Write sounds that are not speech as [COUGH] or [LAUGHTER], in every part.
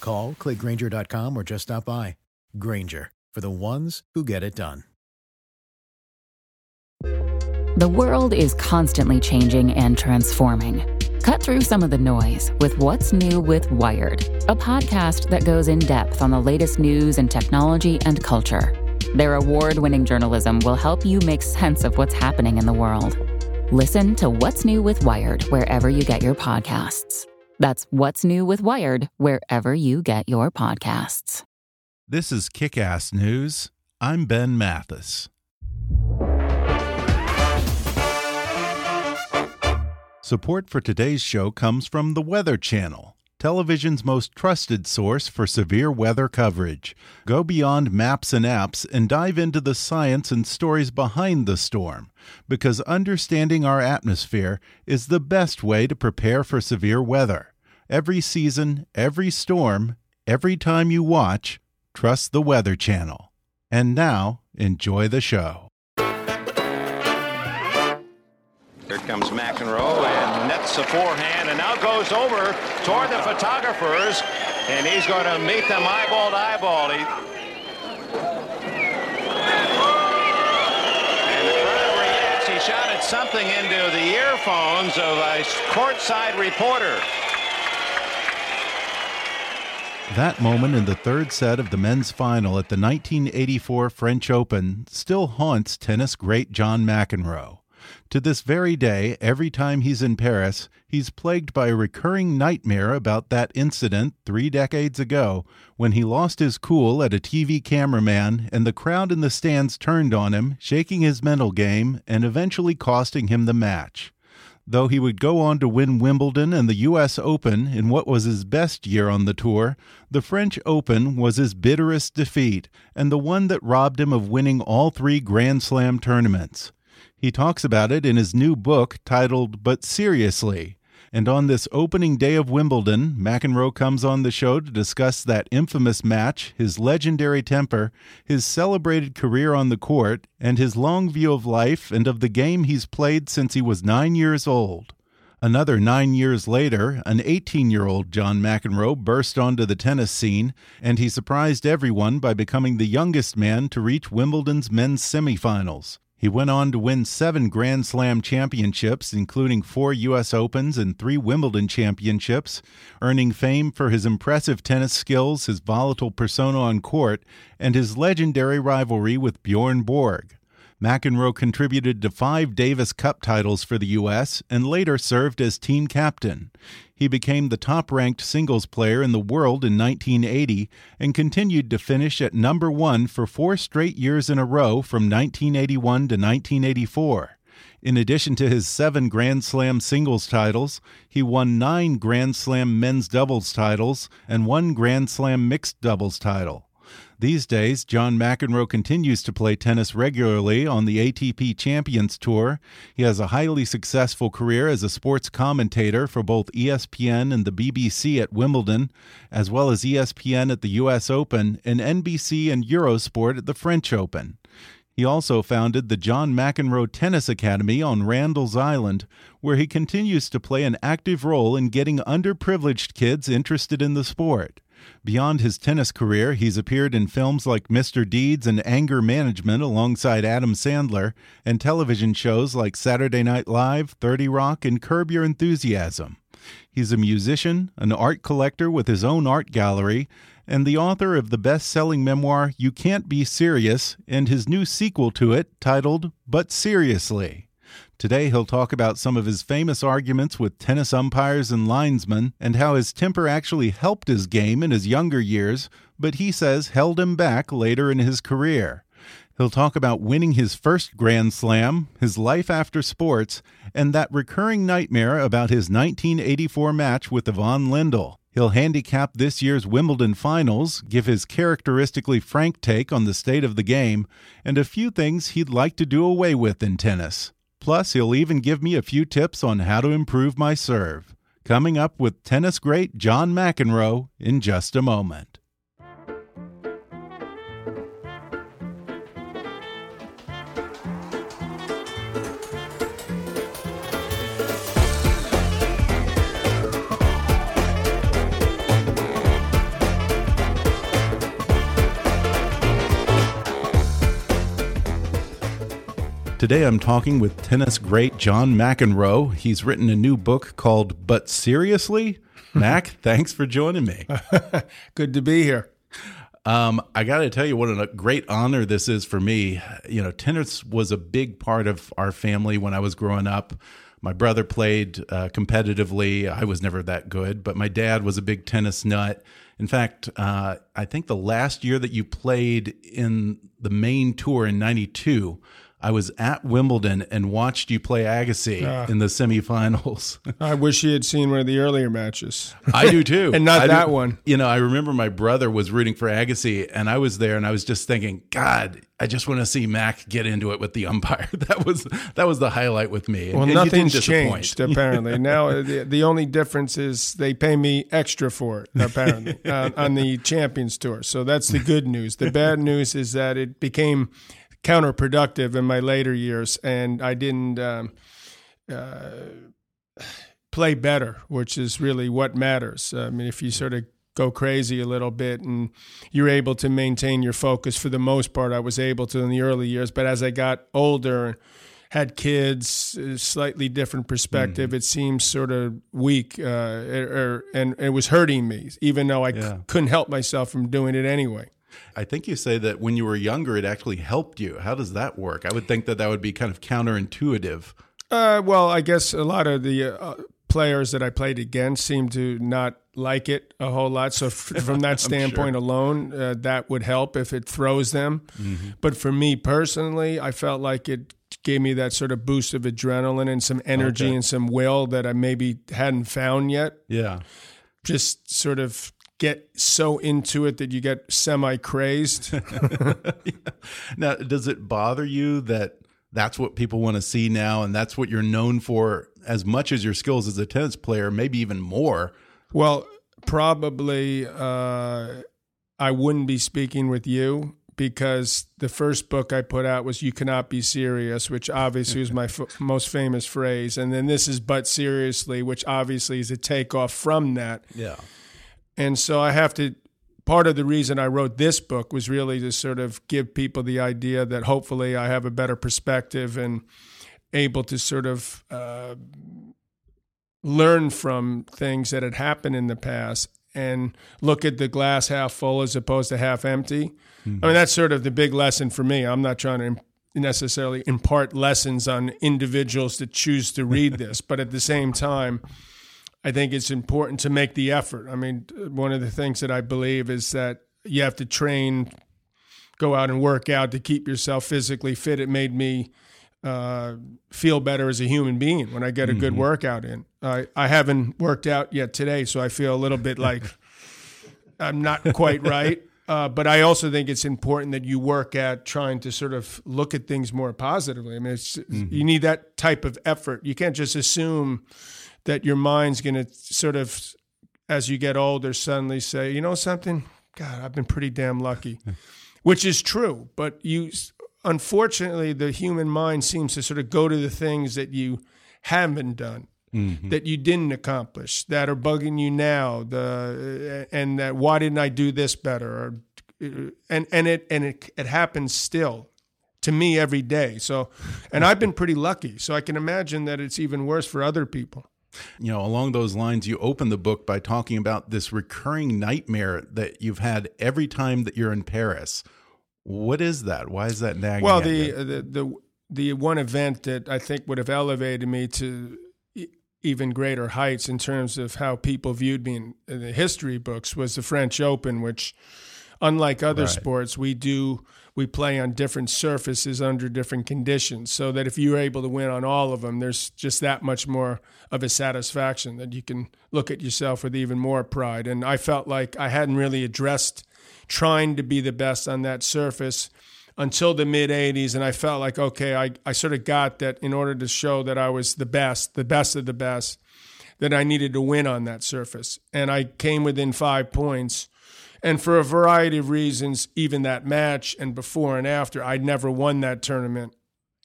Call, clickgrainger.com, or just stop by. Grainger, for the ones who get it done. The world is constantly changing and transforming. Cut through some of the noise with What's New with Wired, a podcast that goes in depth on the latest news and technology and culture. Their award winning journalism will help you make sense of what's happening in the world. Listen to What's New with Wired wherever you get your podcasts. That's What's New with Wired wherever you get your podcasts. This is Kick Ass News. I'm Ben Mathis. Support for today's show comes from the Weather Channel, television's most trusted source for severe weather coverage. Go beyond maps and apps and dive into the science and stories behind the storm, because understanding our atmosphere is the best way to prepare for severe weather. Every season, every storm, every time you watch, trust the Weather Channel. And now, enjoy the show. Here comes McEnroe and nets a forehand and now goes over toward the photographers and he's going to meet them eyeball to eyeball. He... And the crowd reacts. He shouted something into the earphones of a courtside reporter. That moment in the third set of the men's final at the 1984 French Open still haunts tennis great John McEnroe. To this very day, every time he's in Paris, he's plagued by a recurring nightmare about that incident three decades ago when he lost his cool at a TV cameraman and the crowd in the stands turned on him, shaking his mental game and eventually costing him the match. Though he would go on to win Wimbledon and the U.S. Open in what was his best year on the tour, the French Open was his bitterest defeat and the one that robbed him of winning all three Grand Slam tournaments. He talks about it in his new book titled But Seriously. And on this opening day of Wimbledon, McEnroe comes on the show to discuss that infamous match, his legendary temper, his celebrated career on the court, and his long view of life and of the game he's played since he was nine years old. Another nine years later, an 18 year old John McEnroe burst onto the tennis scene, and he surprised everyone by becoming the youngest man to reach Wimbledon's men's semifinals. He went on to win seven Grand Slam championships, including four U.S. Opens and three Wimbledon championships, earning fame for his impressive tennis skills, his volatile persona on court, and his legendary rivalry with Bjorn Borg. McEnroe contributed to five Davis Cup titles for the U.S. and later served as team captain. He became the top ranked singles player in the world in 1980 and continued to finish at number one for four straight years in a row from 1981 to 1984. In addition to his seven Grand Slam singles titles, he won nine Grand Slam men's doubles titles and one Grand Slam mixed doubles title. These days, John McEnroe continues to play tennis regularly on the ATP Champions Tour. He has a highly successful career as a sports commentator for both ESPN and the BBC at Wimbledon, as well as ESPN at the US Open and NBC and Eurosport at the French Open. He also founded the John McEnroe Tennis Academy on Randall's Island, where he continues to play an active role in getting underprivileged kids interested in the sport. Beyond his tennis career, he's appeared in films like Mr. Deeds and Anger Management alongside Adam Sandler, and television shows like Saturday Night Live, 30 Rock, and Curb Your Enthusiasm. He's a musician, an art collector with his own art gallery, and the author of the best selling memoir You Can't Be Serious and his new sequel to it titled But Seriously. Today, he'll talk about some of his famous arguments with tennis umpires and linesmen and how his temper actually helped his game in his younger years, but he says held him back later in his career. He'll talk about winning his first Grand Slam, his life after sports, and that recurring nightmare about his 1984 match with Ivan Lendl. He'll handicap this year's Wimbledon finals, give his characteristically frank take on the state of the game, and a few things he'd like to do away with in tennis. Plus, he'll even give me a few tips on how to improve my serve. Coming up with tennis great John McEnroe in just a moment. Today I'm talking with tennis great John McEnroe. He's written a new book called But Seriously? [LAUGHS] Mac, thanks for joining me. [LAUGHS] Good to be here. Um, I got to tell you what a great honor this is for me. You know, tennis was a big part of our family when I was growing up. My brother played uh, competitively. I was never that good, but my dad was a big tennis nut. In fact, uh, I think the last year that you played in the main tour in 92, I was at Wimbledon and watched you play Agassi uh, in the semifinals. [LAUGHS] I wish you had seen one of the earlier matches. I do too. [LAUGHS] and not I that do, one. You know, I remember my brother was rooting for Agassi and I was there and I was just thinking, God, I just want to see Mac get into it with the umpire. [LAUGHS] That was that was the highlight with me. Well, and nothing's changed apparently. now uh, the, the only difference is they pay me extra for it apparently uh, on the Champions Tour. So that's the good news. The bad news is that it became counterproductive in my later years, and I didn't um, uh, play better, which is really what matters. I mean, if you sort of go crazy a little bit and you're able to maintain your focus for the most part, I was able to in the early years. But as I got older, had kids, slightly different perspective. Mm. It seems sort of weak, uh, er, er, and it was hurting me, even though I yeah. c- couldn't help myself from doing it anyway. I think you say that when you were younger, it actually helped you. How does that work? I would think that that would be kind of counterintuitive. Uh, well, I guess a lot of the uh, players that I played against seem to not like it a whole lot. So, [LAUGHS] from that standpoint sure. alone, uh, that would help if it throws them. Mm-hmm. But for me personally, I felt like it gave me that sort of boost of adrenaline and some energy okay. and some will that I maybe hadn't found yet. Yeah. Just sort of get so into it that you get semi crazed. yeah. [LAUGHS] Now, does it bother you that that's what people want to see now and that's what you're known for as much as your skills as a tennis player, maybe even more? Well, probably uh, I wouldn't be speaking with you because the first book I put out was "You Cannot Be Serious," which obviously is my f- most famous phrase, and then this is "But Seriously," which obviously is a takeoff from that. Yeah. And so I have to, part of the reason I wrote this book was really to sort of give people the idea that hopefully I have a better perspective and able to sort of uh, learn from things that had happened in the past and look at the glass half full as opposed to half empty. Mm-hmm. I mean, that's sort of the big lesson for me. I'm not trying to necessarily impart lessons on individuals that choose to read [LAUGHS] this, but at the same time, I think it's important to make the effort. I mean, one of the things that I believe is that you have to train, go out and work out to keep yourself physically fit. It made me uh, feel better as a human being when I get a mm-hmm. good workout in. I, I haven't worked out yet today, so I feel a little bit like [LAUGHS] I'm not quite right. Uh, but I also think it's important that you work at trying to sort of look at things more positively. I mean, mm-hmm. you need that type of effort. You can't just assume that your mind's going to sort of, as you get older, suddenly say, you know something? God, I've been pretty damn lucky, [LAUGHS] which is true. But you, unfortunately, the human mind seems to sort of go to the things that you haven't done. Mm-hmm. That you didn't accomplish, that are bugging you now, the and that why didn't I do this better? Or, and and it and it it happens still to me every day. So, and I've been pretty lucky. So I can imagine that it's even worse for other people. You know, along those lines, you open the book by talking about this recurring nightmare that you've had every time that you're in Paris. What is that? Why is that nagging? Well, the, uh, the, the the one event that I think would have elevated me to even greater heights in terms of how people viewed me in, in the history books was the French Open, which Unlike other Right. sports, we do we play on different surfaces under different conditions, so that if you're able to win on all of them, there's just that much more of a satisfaction that you can look at yourself with even more pride. And I felt like I hadn't really addressed trying to be the best on that surface until the mid 80s and I felt like okay I, I sort of got that in order to show that I was the best the best of the best that I needed to win on that surface and I came within 5 points and for a variety of reasons even that match and before and after I'd never won that tournament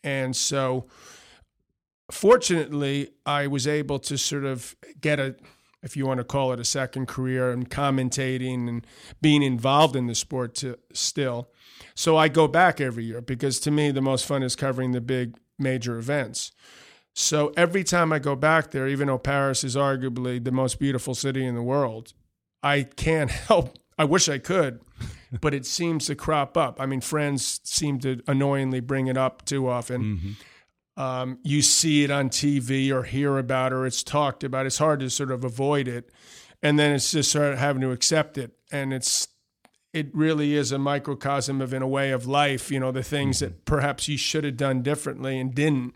and so fortunately I was able to sort of get a if you want to call it a second career and commentating and being involved in the sport to, still. So I go back every year because to me the most fun is covering the big major events. So every time I go back there, even though Paris is arguably the most beautiful city in the world, I can't [LAUGHS] help. I wish I could, but it seems to crop up. I mean, friends seem to annoyingly bring it up too often. Mm-hmm. Um, you see it on TV or hear about it or it's talked about. It's hard to sort of avoid it, and then it's just sort of having to accept it. And it's it really is a microcosm of in a way of life. You know, the things mm-hmm. that perhaps you should have done differently and didn't.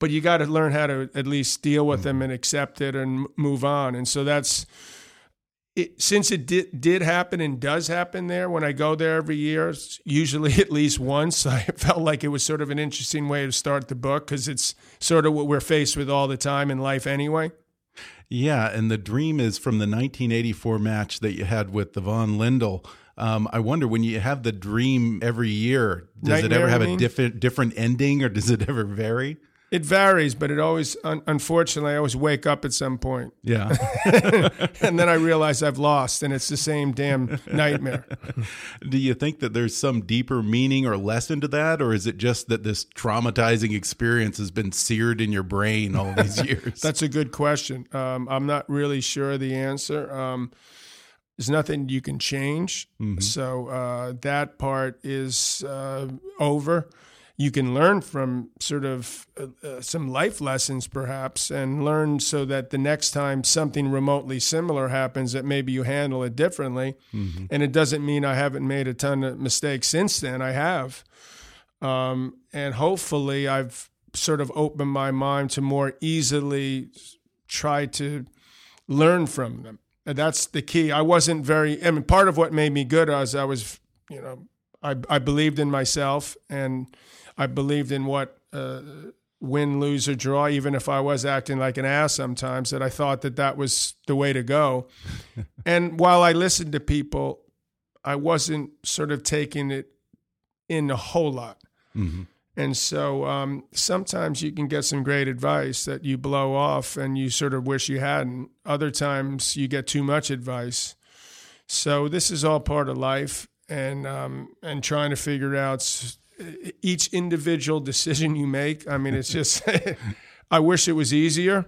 But you got to learn how to at least deal with mm-hmm. them and accept it and move on. And so that's it, since it did, did happen and does happen there when I go there every year, usually [LAUGHS] at least once, I [LAUGHS] felt like it was sort of an interesting way to start the book because it's sort of what we're faced with all the time in life anyway. Yeah, and the dream is from the 1984 match that you had with the Ivan Lendl. Um, I wonder when you have the dream every year, does it ever have a different different ending, or does it [LAUGHS] ever vary? It varies, but it always, un- unfortunately, I always wake up at some point. Yeah. [LAUGHS] and then I realize I've lost, and it's the same damn nightmare. [LAUGHS] Do you think that there's some deeper meaning or lesson to that, or is it just that this traumatizing experience has been seared in your brain all these [LAUGHS] years? That's a good question. Um, I'm not really sure the answer. Um, there's nothing you can change, so uh, that part is uh, over. You can learn from sort of uh, uh, some life lessons, perhaps, and learn so that the next time something remotely similar happens, that maybe you handle it differently. And it doesn't mean I haven't made a ton of mistakes since then. I have. Um, and hopefully, I've sort of opened my mind to more easily try to learn from them. And that's the key. I wasn't very, I mean, part of what made me good was I was, you know, I, I believed in myself and I believed in what uh, win, lose, or draw, even if I was acting like an ass sometimes, that I thought that that was the way to go. [LAUGHS] and while I listened to people, I wasn't sort of taking it in a whole lot. And so um, sometimes you can get some great advice that you blow off and you sort of wish you hadn't. Other times you get too much advice. So this is all part of life, and um, and trying to figure out each individual decision you make. I mean, it's just [LAUGHS] I wish it was easier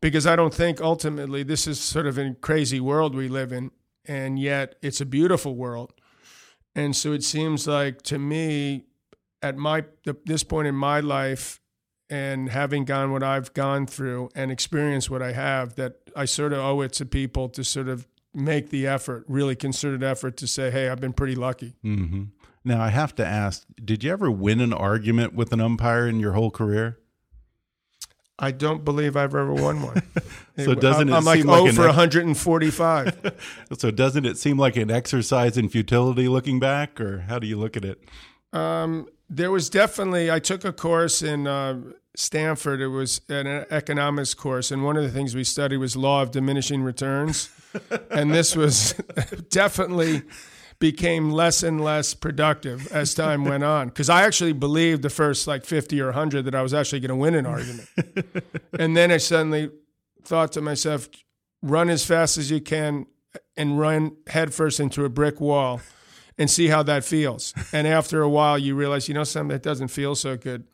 because I don't think ultimately this is sort of a crazy world we live in, and yet it's a beautiful world. And so it seems like to me, at my this point in my life, and having gone what I've gone through and experienced what I have, that I sort of owe it to people to sort of make the effort, really concerted effort to say, "Hey, I've been pretty lucky." hmm Now I have to ask: Did you ever win an argument with an umpire in your whole career? I don't believe I've ever won one. [LAUGHS] So doesn't it I'm like seem like oh an for 145. [LAUGHS] So doesn't it seem like an exercise in futility looking back, or how do you look at it? Um, there was definitely. I took a course in uh, Stanford. It was an economics course, and one of the things we studied was law of diminishing returns, [LAUGHS] and this was definitely became less and less productive as time went on because I actually believed the first like 50 or 100 that I was actually going to win an argument. [LAUGHS] and then I suddenly thought to myself, run as fast as you can and run headfirst into a brick wall and see how that feels. And after a while, you realize, you know, something that doesn't feel so good.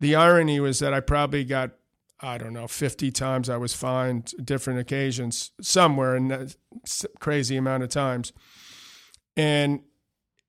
The irony was that I probably got, I don't know, 50 times I was fined different occasions, somewhere in that crazy amount of times. And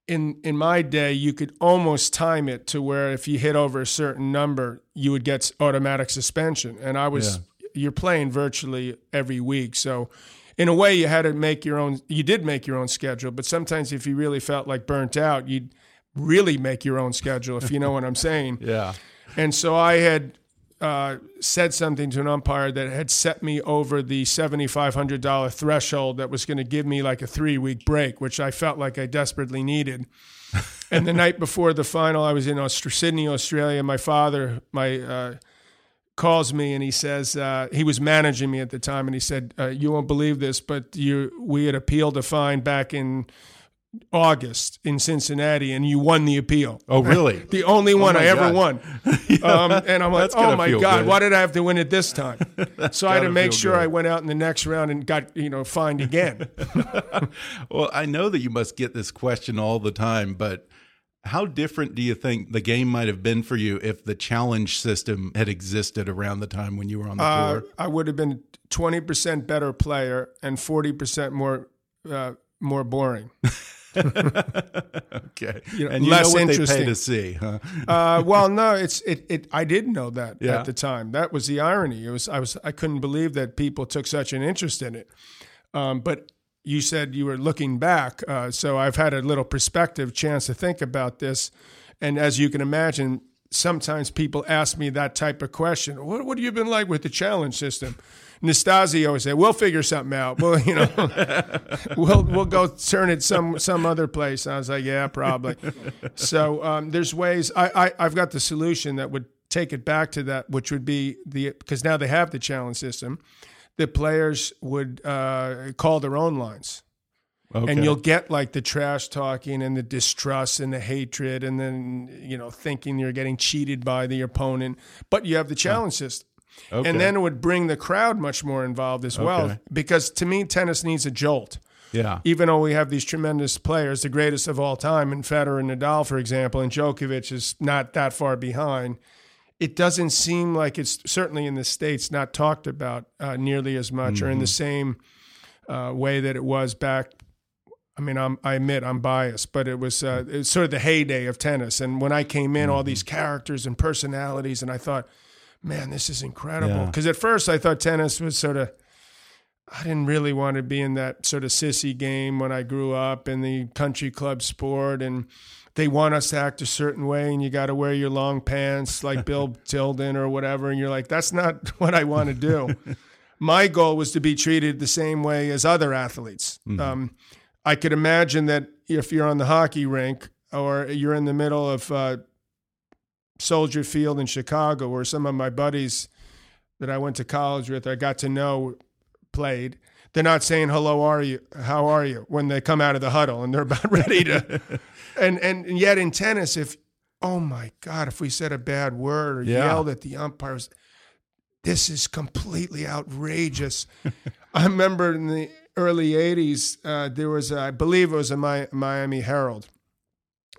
in in my day, you could almost time it to where if you hit over a certain number, you would get automatic suspension. And I was you're playing virtually every week, so in a way, you had to make your own. You did make your own schedule, but sometimes if you really felt like burnt out, you'd really make your own schedule. If you know what I'm saying. [LAUGHS] Yeah. And so I had uh, said something to an umpire that had set me over the $7,500 threshold that was going to give me like a three week break, which I felt like I desperately needed. [LAUGHS] and the night before the final, I was in Aust- Sydney, Australia. My father, my uh, calls me and he says uh, he was managing me at the time, and he said, uh, "You won't believe this, but you we had appealed a fine back in." August in Cincinnati, and you won the appeal. Oh, really? [LAUGHS] the only one my I ever God. won. [LAUGHS] um, and I'm like, oh my God, good. why did I have to win it this time? [LAUGHS] so I had to make sure good. I went out in the next round and got you know fined again. Well, I know that you must get this question all the time, but how different do you think the game might have been for you if the challenge system had existed around the time when you were on the uh, tour? I would have been 20% better player and 40% more uh, more boring. Okay. know, and you less know interesting. to see, huh? Uh, well, no, it's it, it. I didn't know that Yeah. at the time. That was the irony. It was I was I couldn't believe that people took such an interest in it. Um, but you said you were looking back, uh, so I've had a little perspective, chance to think about this, and as you can imagine, sometimes people ask me that type of question. What what have you been like with the challenge system? Nastase always said, "We'll figure something out. Well, you know, [LAUGHS] we'll we'll go turn it some some other place." I was like, "Yeah, probably." so um, there's ways. I, I I've got the solution that would take it back to that, which would be the because now they have the challenge system. The players would uh, call their own lines Okay. and you'll get like the trash talking and the distrust and the hatred and then you know thinking you're getting cheated by the opponent but you have the challenge system Okay. and then it would bring the crowd much more involved as well Okay. because to me tennis needs a jolt yeah. even though we have these tremendous players the greatest of all time in Federer and Nadal for example and Djokovic is not that far behind it doesn't seem like it's certainly in the states not talked about uh, nearly as much or in the same uh, way that it was back. I mean, I'm, I admit I'm biased, but it was, uh, it was sort of the heyday of tennis. And when I came in, all these characters and personalities, and I thought, man, this is incredible. Yeah. Because at first I thought tennis was sort of. I didn't really want to be in that sort of sissy game when I grew up in the country club sport and they want us to act a certain way and you got to wear your long pants like [LAUGHS] Bill Tilden or whatever and you're like that's not [LAUGHS] what I want to do. My goal was to be treated the same way as other athletes. Um, I could imagine that if you're on the hockey rink or you're in the middle of uh, Soldier Field in Chicago, where some of my buddies that I went to college with, I got to know, played. They're not saying hello, are you? How are you? When they come out of the huddle and they're about [LAUGHS] ready to, [LAUGHS] and and yet in tennis, if oh my god, if we said a bad word or Yeah. yelled at the umpires, this is completely outrageous. [LAUGHS] I remember in the early '80s, uh, there was, a, I believe it was a Mi- Miami Herald,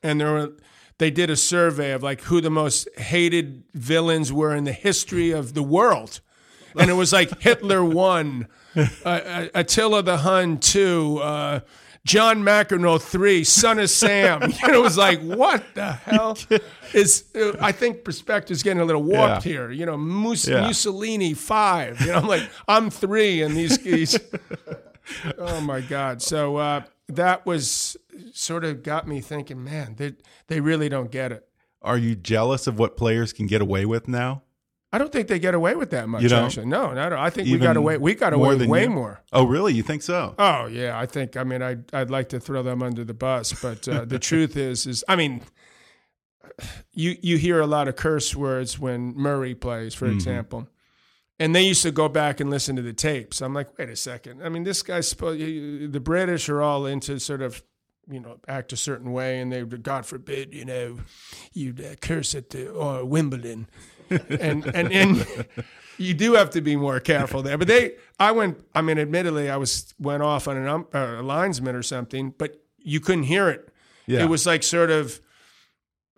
and there were they did a survey of like who the most hated villains were in the history of the world, and it was like Hitler one, uh, uh, Attila the Hun two. Uh, John McEnroe three, son of Sam. [LAUGHS] You know, it was like, what the hell [LAUGHS] is? uh, I think perspective's getting a little warped Yeah. here. You know, Mus- Yeah. Mussolini five. You know, I'm like, I'm three, and these these. [LAUGHS] oh my God! So uh, that was sort of got me thinking, man, they they really don't get it. Are you jealous of what players can get away with now? I don't think they get away with that much. You don't? Actually, no, no, no. I think we Even got away. We got away with way you? more. Oh, really? You think so? Oh yeah, I think. I mean, I I'd like to throw them under the bus, but uh, the truth [LAUGHS] is, is I mean, you you hear a lot of curse words when Murray plays, for example, and they used to go back and listen to the tapes. I'm like, wait a second. I mean, this guy's supposed. The British are all into sort of. You know, act a certain way, and they, God forbid, you know, you'd uh, curse at the or Wimbledon, [LAUGHS] and and and you do have to be more careful there. But they, I went. I mean, admittedly, I was went off on an um, uh, a linesman or something, but you couldn't hear it. Yeah. It was like sort of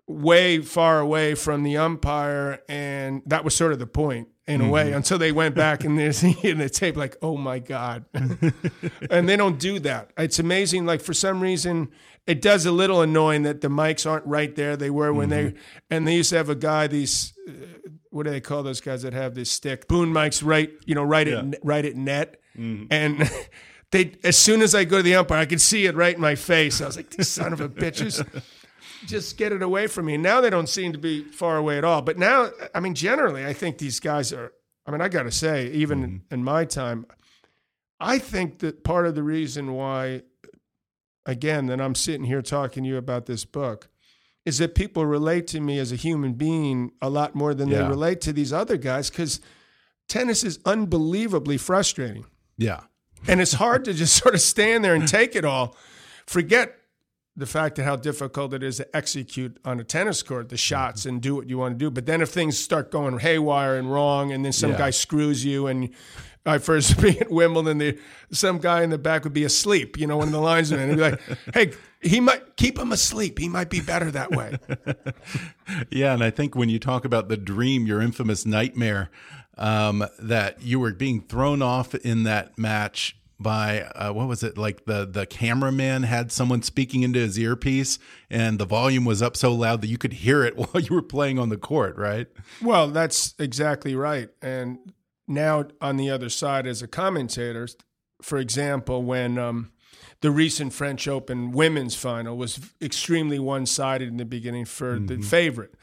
way far away from the umpire, and that was sort of the point in a Mm-hmm. way. Until they went back and they're seeing [LAUGHS] the tape, like, oh my god, [LAUGHS] and they don't do that. It's amazing. Like for some reason. It does a little annoying that the mics aren't right there. They were when Mm-hmm. they, and they used to have a guy. These what do they call those guys that have this stick? Boom mics right, you know, right Yeah. Mm-hmm. at right at net, and [LAUGHS] they as soon as I go to the umpire, I could see it right in my face. I was like, "These son of a bitches." Just get it away from me. Now they don't seem to be far away at all. But now, I mean, generally, I think these guys are. I mean, I got to say, even in, in my time, I think that part of the reason why, again, that I'm sitting here talking to you about this book, is that people relate to me as a human being a lot more than they relate to these other guys because tennis is unbelievably frustrating. Yeah. And it's hard to just [LAUGHS] sort of stand there and take it all. Forget the fact that how difficult it is to execute on a tennis court the shots and do what you want to do. But then if things start going haywire and wrong, and then some Yeah. guy screws you, and I first [LAUGHS] be at Wimbledon, the, some guy in the back would be asleep, you know, one of the linesmen, and be like, [LAUGHS] "Hey, he might keep him asleep. He might be better that way." [LAUGHS] Yeah, and I think when you talk about the dream, your infamous nightmare, um, that you were being thrown off in that match by uh, what was it like the the cameraman had someone speaking into his earpiece and the volume was up so loud that you could hear it [LAUGHS] while you were playing on the court, right? Well, that's exactly right. And now on the other side, as a commentator, for example, when um, the recent French Open women's final was extremely one sided in the beginning for the favorite.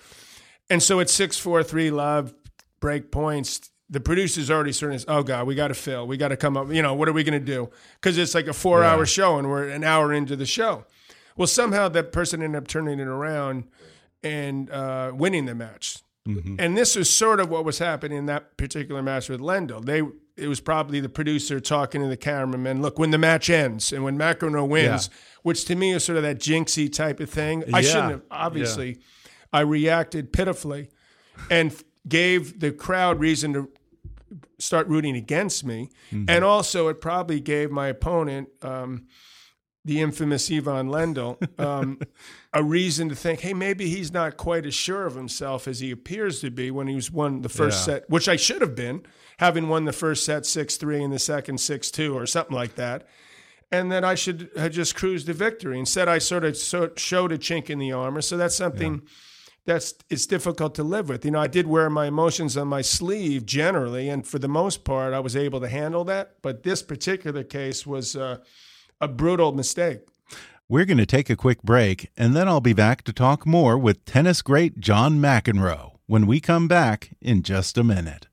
And so it's 6 4 3 love, break points. The producer's already starting to, oh God, we got to fill. We got to come up. You know, what are we going to do? Because it's like a four hour show and we're an hour into the show. Well, somehow that person ended up turning it around and uh, winning the match. And this is sort of what was happening in that particular match with Lendl. They it was probably the producer talking to the cameraman. Look, when the match ends and when McEnroe wins, which to me is sort of that jinxy type of thing. I Yeah. shouldn't have. Obviously, I reacted pitifully and gave the crowd reason to start rooting against me, and also it probably gave my opponent. Um, the infamous Ivan Lendl, um, [LAUGHS] a reason to think, hey, maybe he's not quite as sure of himself as he appears to be when he was won the first Yeah. set, which I should have been, having won the first set 6 3 and the second 6 2 or something like that. And that I should have just cruised to victory. Instead, I sort of so, showed a chink in the armor. So that's something that's it's difficult to live with. You know, I did wear my emotions on my sleeve generally, and for the most part, I was able to handle that. But this particular case was uh, a brutal mistake. We're going to take a quick break, and then I'll be back to talk more with tennis great John McEnroe when we come back in just a minute.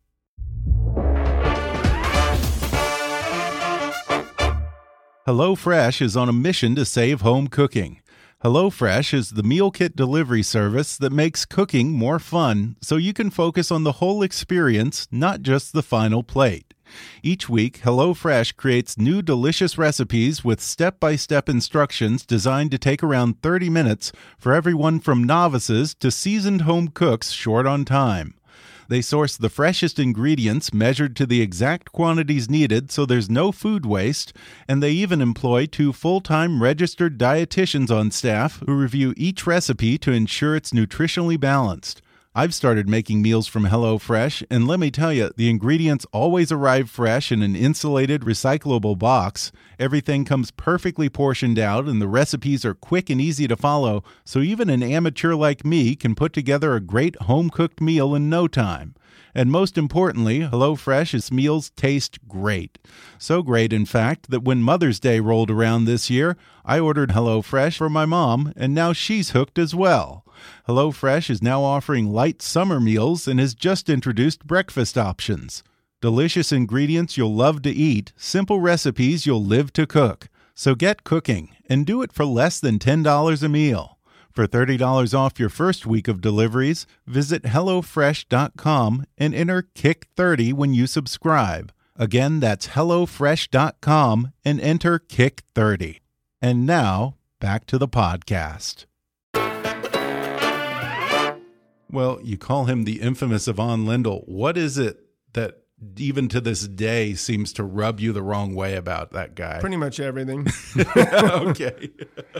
HelloFresh is on a mission to save home cooking. HelloFresh is the meal kit delivery service that makes cooking more fun so you can focus on the whole experience, not just the final plate. Each week, HelloFresh creates new delicious recipes with step by step instructions designed to take around 30 minutes for everyone from novices to seasoned home cooks short on time. They source the freshest ingredients measured to the exact quantities needed so there's no food waste, and they even employ two full time registered dietitians on staff who review each recipe to ensure it's nutritionally balanced. I've started making meals from HelloFresh, and let me tell you, the ingredients always arrive fresh in an insulated, recyclable box. Everything comes perfectly portioned out, and the recipes are quick and easy to follow, so even an amateur like me can put together a great home cooked meal in no time. And most importantly, HelloFresh's meals taste great. So great, in fact, that when Mother's Day rolled around this year, I ordered HelloFresh for my mom, and now she's hooked as well. HelloFresh is now offering light summer meals and has just introduced breakfast options. Delicious ingredients you'll love to eat, simple recipes you'll live to cook. So get cooking and do it for less than $10 a meal. For $30 off your first week of deliveries, visit HelloFresh.com and enter KICK30 when you subscribe. Again, that's HelloFresh.com and enter KICK30. And now, back to the podcast. Well, you call him the infamous Ivan Lendl. What is it that even to this day seems to rub you the wrong way about that guy? Pretty much everything. [LAUGHS] [LAUGHS] okay.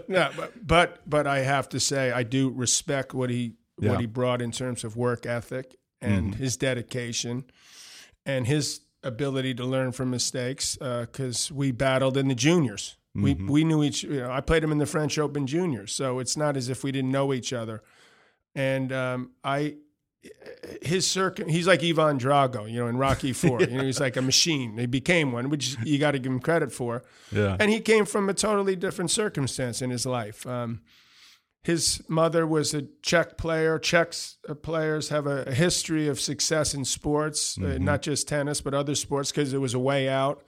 no, but, but but I have to say I do respect what he Yeah. what he brought in terms of work ethic and mm-hmm. his dedication and his ability to learn from mistakes. Uh, because we battled in the juniors. We mm-hmm. we knew each. You know, I played him in the French Open juniors, so it's not as if we didn't know each other. And um, I, his circum he's like Ivan Drago, you know, in Rocky [LAUGHS] Four. you know, he's like a machine. He became one, which you got to give him credit for. Yeah. And he came from a totally different circumstance in his life. Um, his mother was a Czech player. Czechs uh, players have a, a history of success in sports, uh, not just tennis, but other sports, because it was a way out.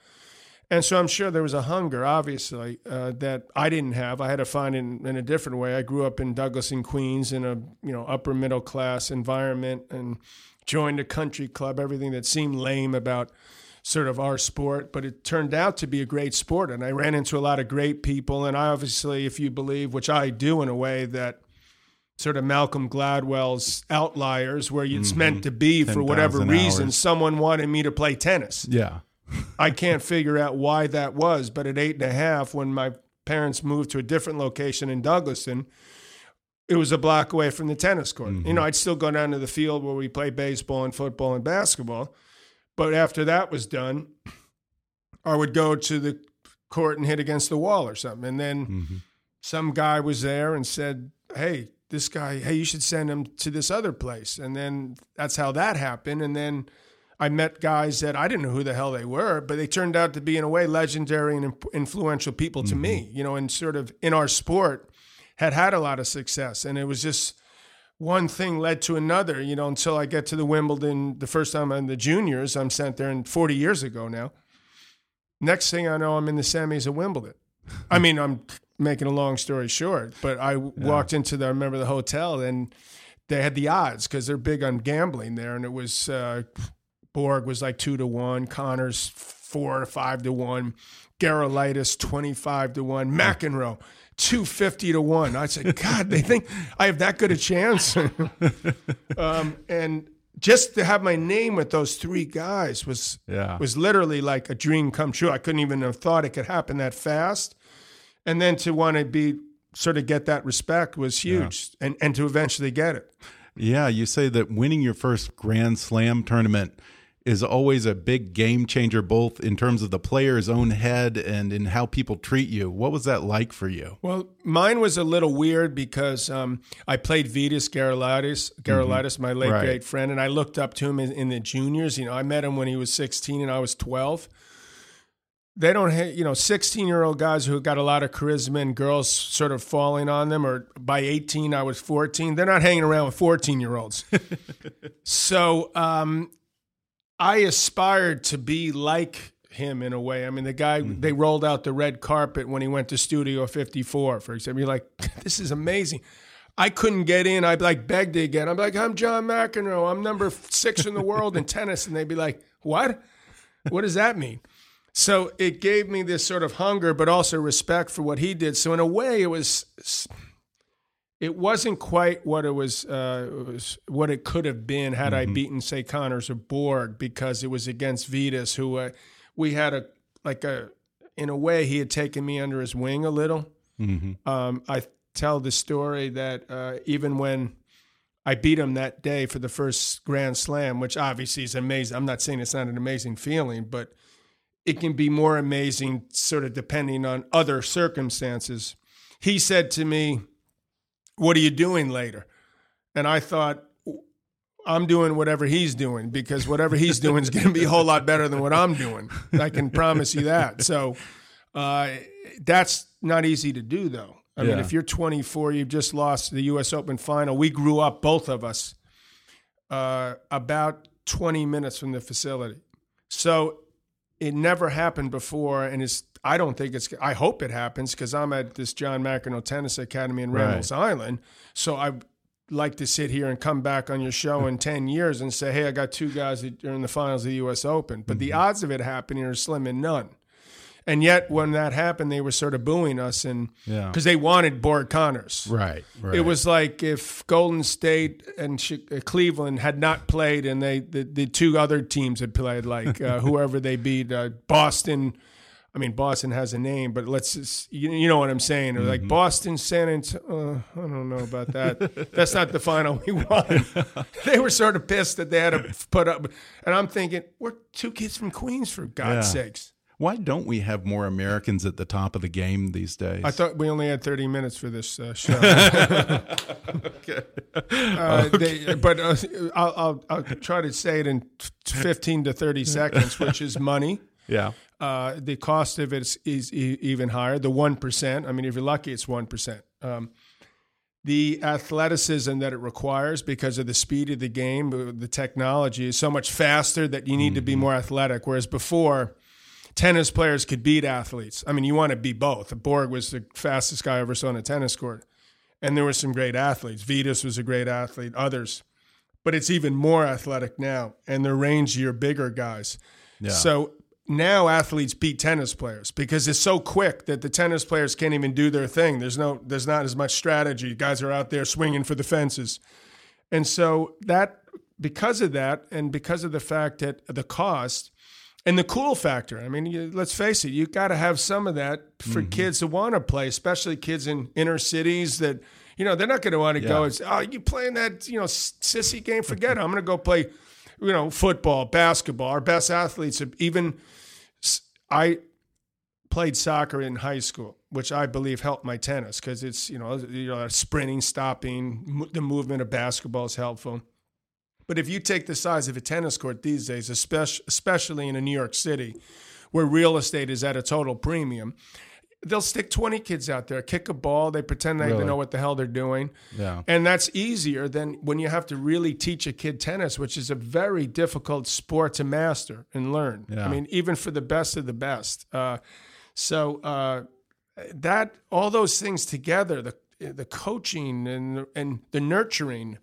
And so I'm sure there was a hunger, obviously, uh, that I didn't have. I had to find it in, in a different way. I grew up in Douglaston Queens in a you know upper middle class environment and joined a country club. Everything that seemed lame about sort of our sport, but it turned out to be a great sport. And I ran into a lot of great people. And I obviously, if you believe, which I do in a way, that sort of Malcolm Gladwell's outliers, where it's meant to be for whatever reason, hours. someone wanted me to play tennis. Yeah. I can't figure out why that was, but at eight and a half, when my parents moved to a different location in Douglaston, it was a block away from the tennis court. You mm-hmm. know, I'd still go down to the field where we play baseball and football and basketball. But after that was done, I would go to the court and hit against the wall or something. And then mm-hmm. some guy was there and said, Hey, this guy, hey, you should send him to this other place. And then that's how that happened. And then I met guys that I didn't know who the hell they were, but they turned out to be, in a way, legendary and influential people to me, you know, and sort of in our sport had had a lot of success. And it was just one thing led to another, you know, until I get to the Wimbledon the first time in the juniors. I'm sent there, and 40 years ago now. Next thing I know, I'm in the semis of Wimbledon. [LAUGHS] I mean, I'm making a long story short, but I walked into the, I remember the hotel, and they had the odds because they're big on gambling there, and it was uh, Borg was like two to one, Connors four to five to one, Gerulaitis twenty five to one, McEnroe two fifty to one. I said, [LAUGHS] God, they think I have that good a chance, [LAUGHS] um, and just to have my name with those three guys was Yeah. was literally like a dream come true. I couldn't even have thought it could happen that fast, and then to want to be sort of get that respect was huge, and and to eventually get it. Yeah, you say that winning your first Grand Slam tournament is always a big game changer, both in terms of the player's own head and in how people treat you. What was that like for you? Well, mine was a little weird because um, I played Vitas Gerulaitis, Gerulaitis, my late Right. great friend, and I looked up to him in, in the juniors. You know, I met him when he was 16 and I was 12. They don't, ha- you know, 16 year old guys who got a lot of charisma and girls sort of falling on them. Or by 18, I was 14. They're not hanging around with 14 year olds. [LAUGHS] so um, I aspired to be like him in a way. I mean, the guy mm-hmm. they rolled out the red carpet when he went to Studio 54, for example. You're like, [LAUGHS] this is amazing. I couldn't get in. I'd like begged to get. I'm like, I'm John McEnroe. I'm number six in the world in tennis, and they'd be like, what? What does that mean? So it gave me this sort of hunger, but also respect for what he did. So in a way, it was it wasn't quite what it was, uh, it was what it could have been had I beaten, say, Connors or Borg, because it was against Vitas, who uh, we had a like a in a way he had taken me under his wing a little. Um, I tell the story that uh, even when I beat him that day for the first Grand Slam, which obviously is amazing. I'm not saying it's not an amazing feeling, but it can be more amazing, sort of depending on other circumstances. He said to me, What are you doing later? And I thought, I'm doing whatever he's doing because whatever he's doing is going to be a whole lot better than what I'm doing. I can promise you that. So uh, that's not easy to do, though. I mean, if you're 24, you've just lost the U.S. Open final. We grew up, both of us, uh, about 20 minutes from the facility. So it never happened before, and it's. I don't think it's. I hope it happens because I'm at this John McEnroe Tennis Academy in Right. Randall's Island. So I like to sit here and come back on your show in [LAUGHS] 10 years and say, hey, I got two guys that are in the finals of the U.S. Open. But the odds of it happening are slim and none. And yet, when that happened, they were sort of booing us, and Yeah. because they wanted Borg Connors. Right, right. It was like if Golden State and uh, Cleveland had not played, and they the, the two other teams had played, like uh, [LAUGHS] whoever they beat, uh, Boston. I mean, Boston has a name, but let's just, you, you know what I'm saying. Or like Boston, San Antonio. Uh, I don't know about that. That's not the final we won. [LAUGHS] they were sort of pissed that they had to put up. And I'm thinking, we're two kids from Queens, for God's Yeah. sakes. Why don't we have more Americans at the top of the game these days? I thought we only had 30 minutes for this uh, [LAUGHS] show. okay. Uh, they, but uh, I'll, I'll, I'll try to say it in 15 to 30 [LAUGHS] seconds, which is money. Yeah. Uh, the cost of it is, is e- even higher. The 1%, I mean, if you're lucky, it's 1%. Um, the athleticism that it requires because of the speed of the game, uh, the technology is so much faster that you need to be more athletic. Whereas before, tennis players could beat athletes. I mean, you want to be both. Borg was the fastest guy I ever saw on a tennis court. And there were some great athletes. Vitas was a great athlete, others. But it's even more athletic now, and they're rangier, bigger guys. Yeah. So now athletes beat tennis players because it's so quick that the tennis players can't even do their thing. There's no, there's not as much strategy. Guys are out there swinging for the fences, and so that because of that, and because of the fact that the cost and the cool factor. I mean, you, let's face it, You've got to have some of that for mm-hmm. kids to want to play, especially kids in inner cities that. You know, they're not going to want to go and say, oh, you playing that, you know, sissy game? Forget it. I'm going to go play, you know, football, basketball. Our best athletes, even I played soccer in high school, which I believe helped my tennis because it's you know you know sprinting, stopping, the movement of basketball is helpful. But if you take the size of a tennis court these days, especially especially in a New York City, where real estate is at a total premium, they'll stick 20 kids out there, kick a ball, they pretend they Really? know what the hell they're doing. Yeah. And that's easier than when you have to really teach a kid tennis, which is a very difficult sport to master and learn. Yeah. I mean, even for the best of the best. Uh, so uh, that all those things together, the the coaching and and the nurturing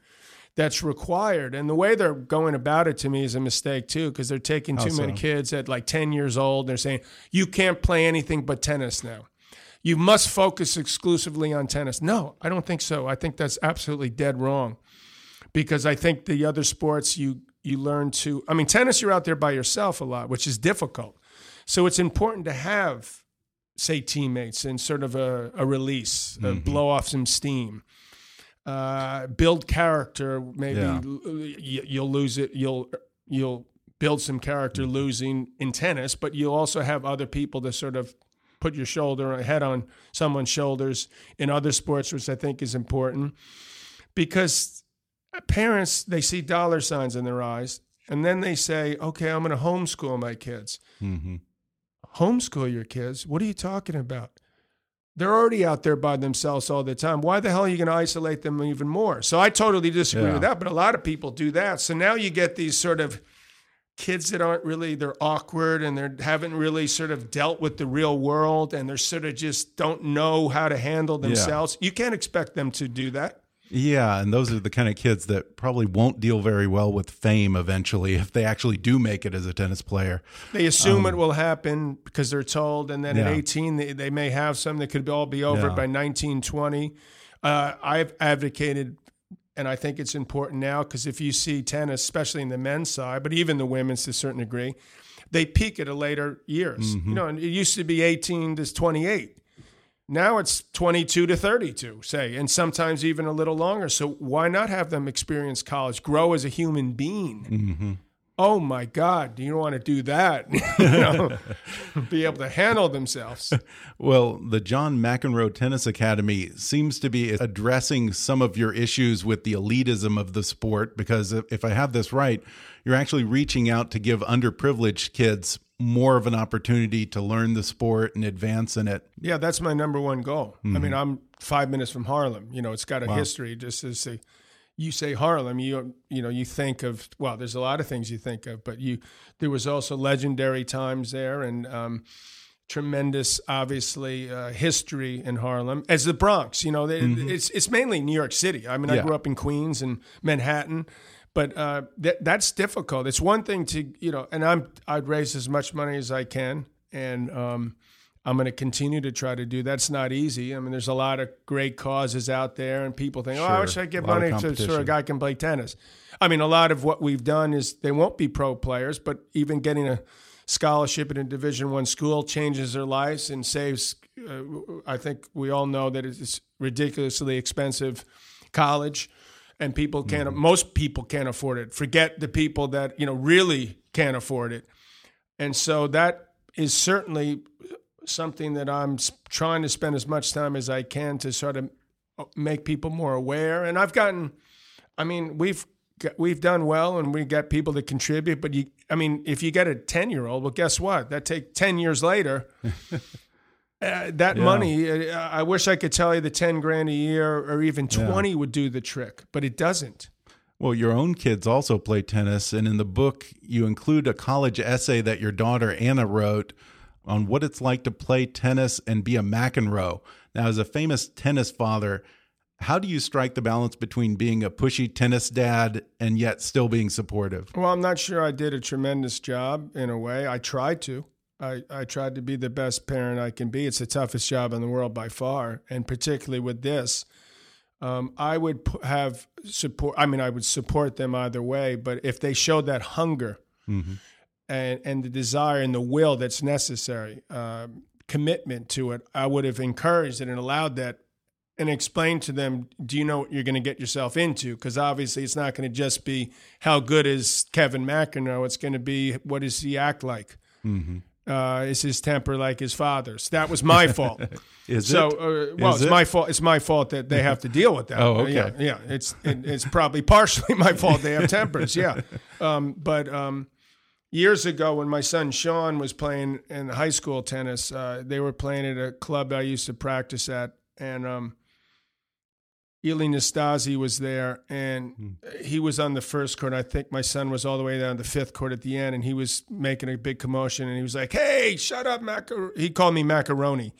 that's required, and the way they're going about it to me is a mistake too, because they're taking too many kids at like ten years old. And They're saying you can't play anything but tennis now you must focus exclusively on tennis. No, I don't think so. I think that's absolutely dead wrong because I think the other sports you you learn to I mean tennis you're out there by yourself a lot, which is difficult. So it's important to have say teammates and sort of a, a release, uh, blow off some steam. Uh, build character. Maybe Yeah. y- you'll lose it. You'll you'll build some character losing in tennis, but you'll also have other people to sort of put your shoulder head on someone's shoulders in other sports, which I think is important because parents they see dollar signs in their eyes and then they say, "Okay, I'm going to homeschool my kids." hmm Homeschool your kids? What are you talking about? They're already out there by themselves all the time. Why the hell are you going to isolate them even more? So I totally disagree Yeah. with that, but a lot of people do that. So now you get these sort of kids that aren't really they're awkward and they haven't really sort of dealt with the real world and they're sort of just don't know how to handle themselves. You can't expect them to do that. Yeah, and those are the kind of kids that probably won't deal very well with fame eventually if they actually do make it as a tennis player. They assume it will happen because they're told, and then Um, Yeah. at 18, they, they may have some that could all be over Yeah. by 19, 20. Uh, I've advocated, and I think it's important now because if you see tennis, especially in the men's side, but even the women's to a certain degree, they peak at a later years. Mm-hmm. You know, and it used to be 18 to 28. Now it's 22 to 32, say, and sometimes even a little longer. So why not have them experience college, grow as a human being? Mm-hmm. Oh my God, you don't want to do that. [LAUGHS] you know, be able to handle themselves. [LAUGHS] Well, the John McEnroe Tennis Academy seems to be addressing some of your issues with the elitism of the sport because if I have this right, you're actually reaching out to give underprivileged kids more of an opportunity to learn the sport and advance in it. Yeah, that's my number one goal. I Mm-hmm. mean, I'm five minutes from Harlem. You know, it's got a history. Just as say, you say Harlem, you you know, you think of well, there's a lot of things you think of, but you there was also legendary times there and um, tremendous, obviously, uh, history in Harlem as the Bronx. You know, they, it's it's mainly New York City. I mean, I Mm-hmm. Grew up in Queens and Manhattan. But uh, that that's difficult. It's one thing to you know, and I'm I'd raise as much money as I can, and um, I'm going to continue to try to do. That's not easy. I mean, there's a lot of great causes out there, and people think, "Oh, I wish I give money to so a guy can play tennis." I mean, a lot of what we've done is they won't be pro players, but even getting a scholarship in a Division One school changes their lives and saves. Uh, I think we all know that it's ridiculously expensive college, and people can't. Mm-hmm. Most people can't afford it. Forget the people that you know really can't afford it. And so that is certainly something that I'm trying to spend as much time as I can to sort of uh, make people more aware. And I've gotten, I mean, we've we've done well, and we got people to contribute. But you, I mean, if you get a ten year old, well, guess what? That take ten years later. [LAUGHS] Uh, that Yeah. money, uh, I wish I could tell you the 10 grand a year or even 20 would do the trick, but it doesn't. Well, your own kids also play tennis, and in the book, you include a college essay that your daughter Anna wrote on what it's like to play tennis and be a McEnroe. Now, as a famous tennis father, how do you strike the balance between being a pushy tennis dad and yet still being supportive? Well, I'm not sure I did a tremendous job in a way. I tried to. I, I tried to be the best parent I can be. It's the toughest job in the world by far, and particularly with this. Um, I would p- have support. I mean, I would support them either way. But if they showed that hunger and and the desire and the will that's necessary, um, commitment to it, I would have encouraged it and allowed that, and explained to them, do you know what you're going to get yourself into? Because obviously, it's not going to just be how good is Kevin McEnroe. It's going to be what does he act like. Uh, is his temper like his father's? That was my fault. [LAUGHS] Is so, it? uh, well, Is it's it? my fault. It's my fault that they have to deal with that. [LAUGHS] Oh, Uh, okay. Yeah, yeah. It's it, it's probably [LAUGHS] partially my fault they have tempers. Yeah, um, but um, years ago when my son Sean was playing in high school tennis, uh, they were playing at a club I used to practice at, and um, Ilie Nastase was there, and he was on the first court. I think my son was all the way down the fifth court at the end, and he was making a big commotion. And he was like, "Hey, shut up, macar." He called me macaroni.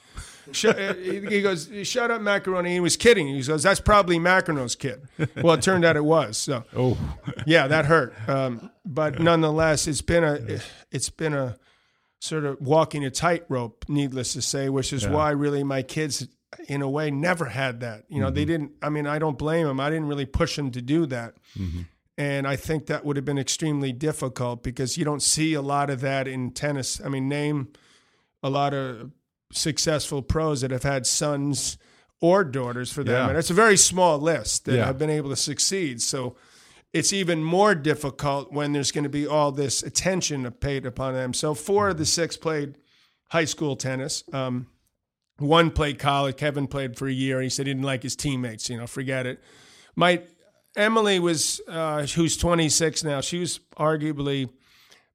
Shut, uh, he goes, "Shut up, macaroni." He was kidding. He goes, "That's probably Macaroni's kid." Well, it turned out it was. So, Oh, yeah, that hurt. Um, but nonetheless, it's been a it's been a sort of walking a tightrope, needless to say, which is why really my kids, in a way, never had that. You know, they didn't. I mean, I don't blame them. I didn't really push them to do that. And I think that would have been extremely difficult because you don't see a lot of that in tennis. I mean, name a lot of successful pros that have had sons or daughters for them. Yeah. And it's a very small list that Yeah. have been able to succeed. So it's even more difficult when there's going to be all this attention paid upon them. So four of the six played high school tennis. Um, one played college. Kevin played for a year, and he said he didn't like his teammates. You know, forget it. My Emily was, uh, who's 26 now. She was arguably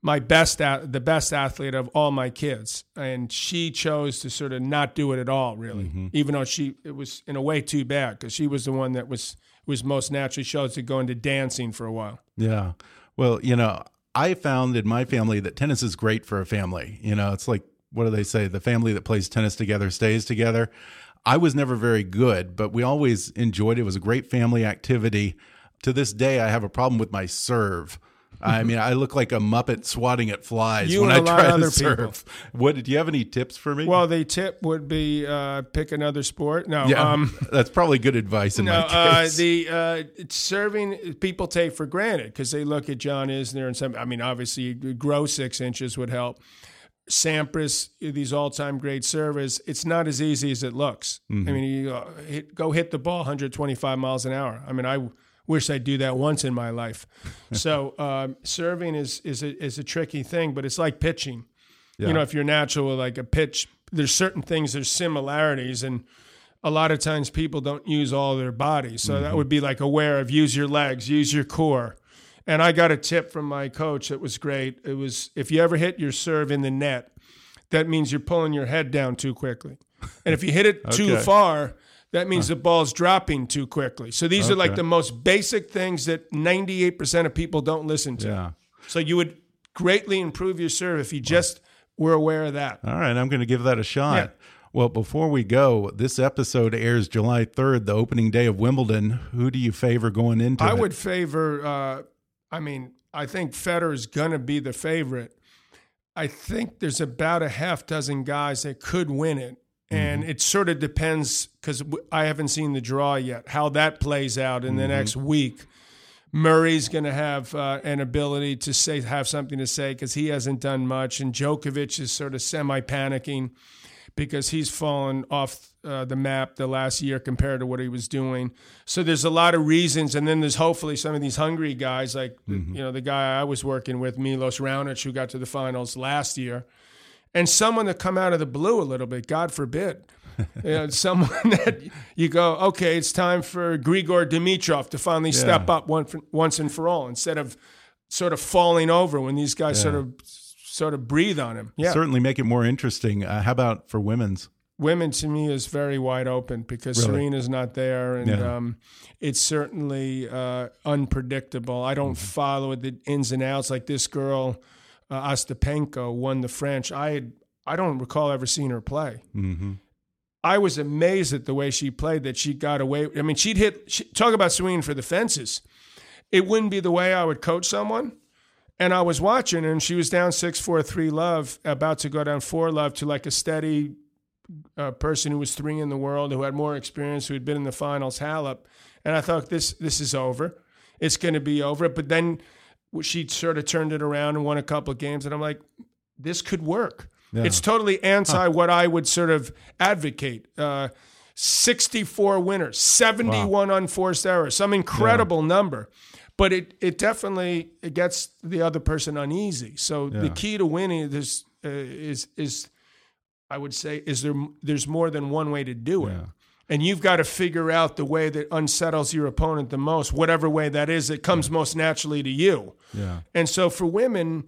my best, the best athlete of all my kids, and she chose to sort of not do it at all, really. Mm-hmm. Even though she, it was in a way too bad because she was the one that was was most naturally chose to go into dancing for a while. yeah. Well, you know, I found in my family that tennis is great for a family. You know, it's like, what do they say? The family that plays tennis together stays together. I was never very good, but we always enjoyed it. It was a great family activity. To this day, I have a problem with my serve. I mean, I look like a muppet swatting at flies You when I try to other people. serve. What do you have any tips for me? Well, the tip would be uh, pick another sport. No, yeah, um, [LAUGHS] that's probably good advice in no, my uh, case. the uh, serving people take for granted because they look at John Isner and some. I mean, obviously, grow six inches would help. Sampras, these all-time great servers. It's not as easy as it looks. Mm-hmm. I mean, you uh, hit, go hit the ball 125 miles an hour. I mean, I wish I'd do that once in my life. [LAUGHS] so um, serving is is a, is a tricky thing, but it's like pitching. You know, if you're natural with like a pitch, there's certain things, there's similarities, and a lot of times people don't use all their body. So that would be like aware of use your legs, use your core. And I got a tip from my coach that was great. It was if you ever hit your serve in the net, that means you're pulling your head down too quickly. And if you hit it too [LAUGHS] far, that means the ball's dropping too quickly. So these are like the most basic things that 98% of people don't listen to. yeah. So you would greatly improve your serve if you just were aware of that. All right, I'm going to give that a shot. Yeah. Well, before we go, this episode airs July 3rd, the opening day of Wimbledon. Who do you favor going into I it? would favor. Uh, I mean, I think Federer is going to be the favorite. I think there's about a half dozen guys that could win it, and Mm-hmm. it sort of depends because I haven't seen the draw yet. How that plays out in the Mm-hmm. next week. Murray's going to have uh, an ability to say have something to say because he hasn't done much, and Djokovic is sort of semi panicking because he's fallen off uh, the map the last year compared to what he was doing. So there's a lot of reasons, and then there's hopefully some of these hungry guys, like you know the guy I was working with, Milos Raonic, who got to the finals last year, and someone to come out of the blue a little bit. God forbid. [LAUGHS] you know, someone [LAUGHS] that you go, okay, it's time for Grigor Dimitrov to finally yeah. step up one for, once and for all, instead of sort of falling over when these guys yeah. sort of sort of breathe on him. Yeah, certainly make it more interesting. Uh, how about for women's? Women to me is very wide open because really? Serena's not there, and yeah. um, it's certainly uh, unpredictable. I don't mm-hmm. follow the ins and outs like this girl. Uh, Ostapenko won the French. I had, I don't recall ever seeing her play. Mm-hmm. I was amazed at the way she played. That she got away. I mean, she'd hit. She, talk about swinging for the fences. It wouldn't be the way I would coach someone. And I was watching, and she was down six four three love, about to go down four love to like a steady uh, person who was three in the world, who had more experience, who had been in the finals, Halep. And I thought this this is over. It's going to be over. But then she sort of turned it around and won a couple of games, and I'm like, this could work. Yeah. It's totally anti huh. what I would sort of advocate. Uh, 64 winners, 71 wow. unforced errors, some incredible yeah. number. But it, it definitely it gets the other person uneasy. So yeah. the key to winning this uh, is is I would say is there there's more than one way to do it. And you've got to figure out the way that unsettles your opponent the most, whatever way that is that comes most naturally to you. Yeah. And so for women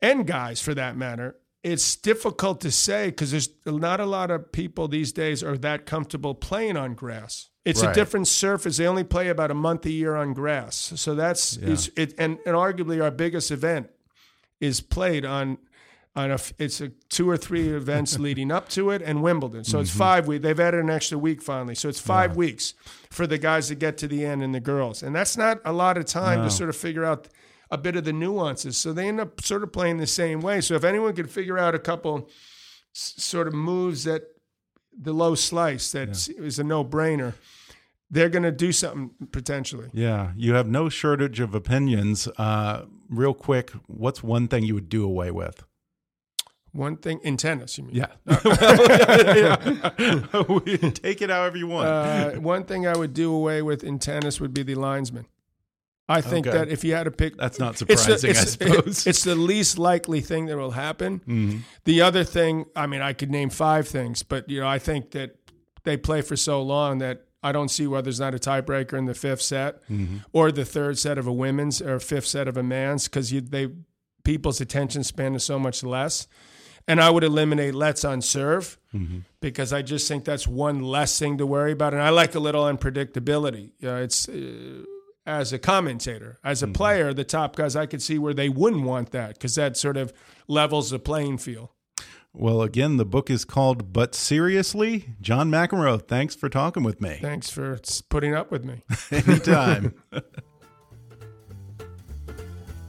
and guys for that matter, it's difficult to say because there's not a lot of people these days are that comfortable playing on grass. It's right. a different surface. They only play about a month a year on grass, so that's yeah. it. And, and arguably our biggest event is played on on a. It's a two or three [LAUGHS] events leading up to it, and Wimbledon. So mm-hmm. it's five weeks. They've added an extra week finally, so it's five yeah. weeks for the guys to get to the end and the girls, and that's not a lot of time no. to sort of figure out a bit of the nuances. So they end up sort of playing the same way. So if anyone could figure out a couple s- sort of moves that the low slice that yeah. is a no brainer, they're going to do something potentially. Yeah, you have no shortage of opinions. Uh, real quick, what's one thing you would do away with? One thing in tennis, you mean? Yeah. [LAUGHS] [LAUGHS] Take it however you want. Uh, one thing I would do away with in tennis would be the linesman. I think okay. that if you had to pick, that's not [LAUGHS] surprising. It's, I suppose it's the least likely thing that will happen. Mm-hmm. The other thing, I mean, I could name five things, but you know, I think that they play for so long that I don't see why there's not a tiebreaker in the fifth set mm-hmm. or the third set of a women's or fifth set of a man's because they people's attention span is so much less. And I would eliminate let's on serve mm-hmm. because I just think that's one less thing to worry about. And I like a little unpredictability. Uh, it's. Uh, as a commentator. As a mm-hmm. player, the top guys, I could see where they wouldn't want that because that sort of levels the playing field. Well, again, the book is called But Seriously. John McEnroe, thanks for talking with me. Thanks for putting up with me. [LAUGHS] Anytime. [LAUGHS]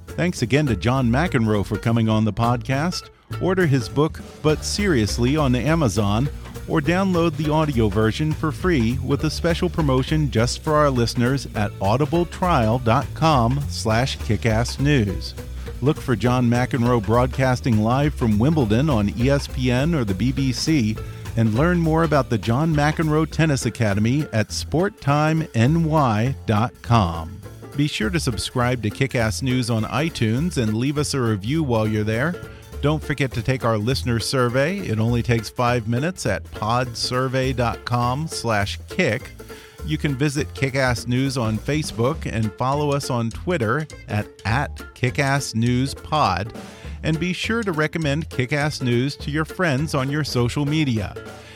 thanks again to John McEnroe for coming on the podcast. Order his book, But Seriously, on Amazon or download the audio version for free with a special promotion just for our listeners at audibletrial.com slash kickassnews. Look for John McEnroe broadcasting live from Wimbledon on ESPN or the BBC and learn more about the John McEnroe Tennis Academy at sportimeny.com. Be sure to subscribe to Kickass News on iTunes and leave us a review while you're there. Don't forget to take our listener survey. It only takes five minutes at podsurvey.com slash kick. You can visit Kickass News on Facebook and follow us on Twitter at, at KickassNewsPod. And be sure to recommend Kickass News to your friends on your social media.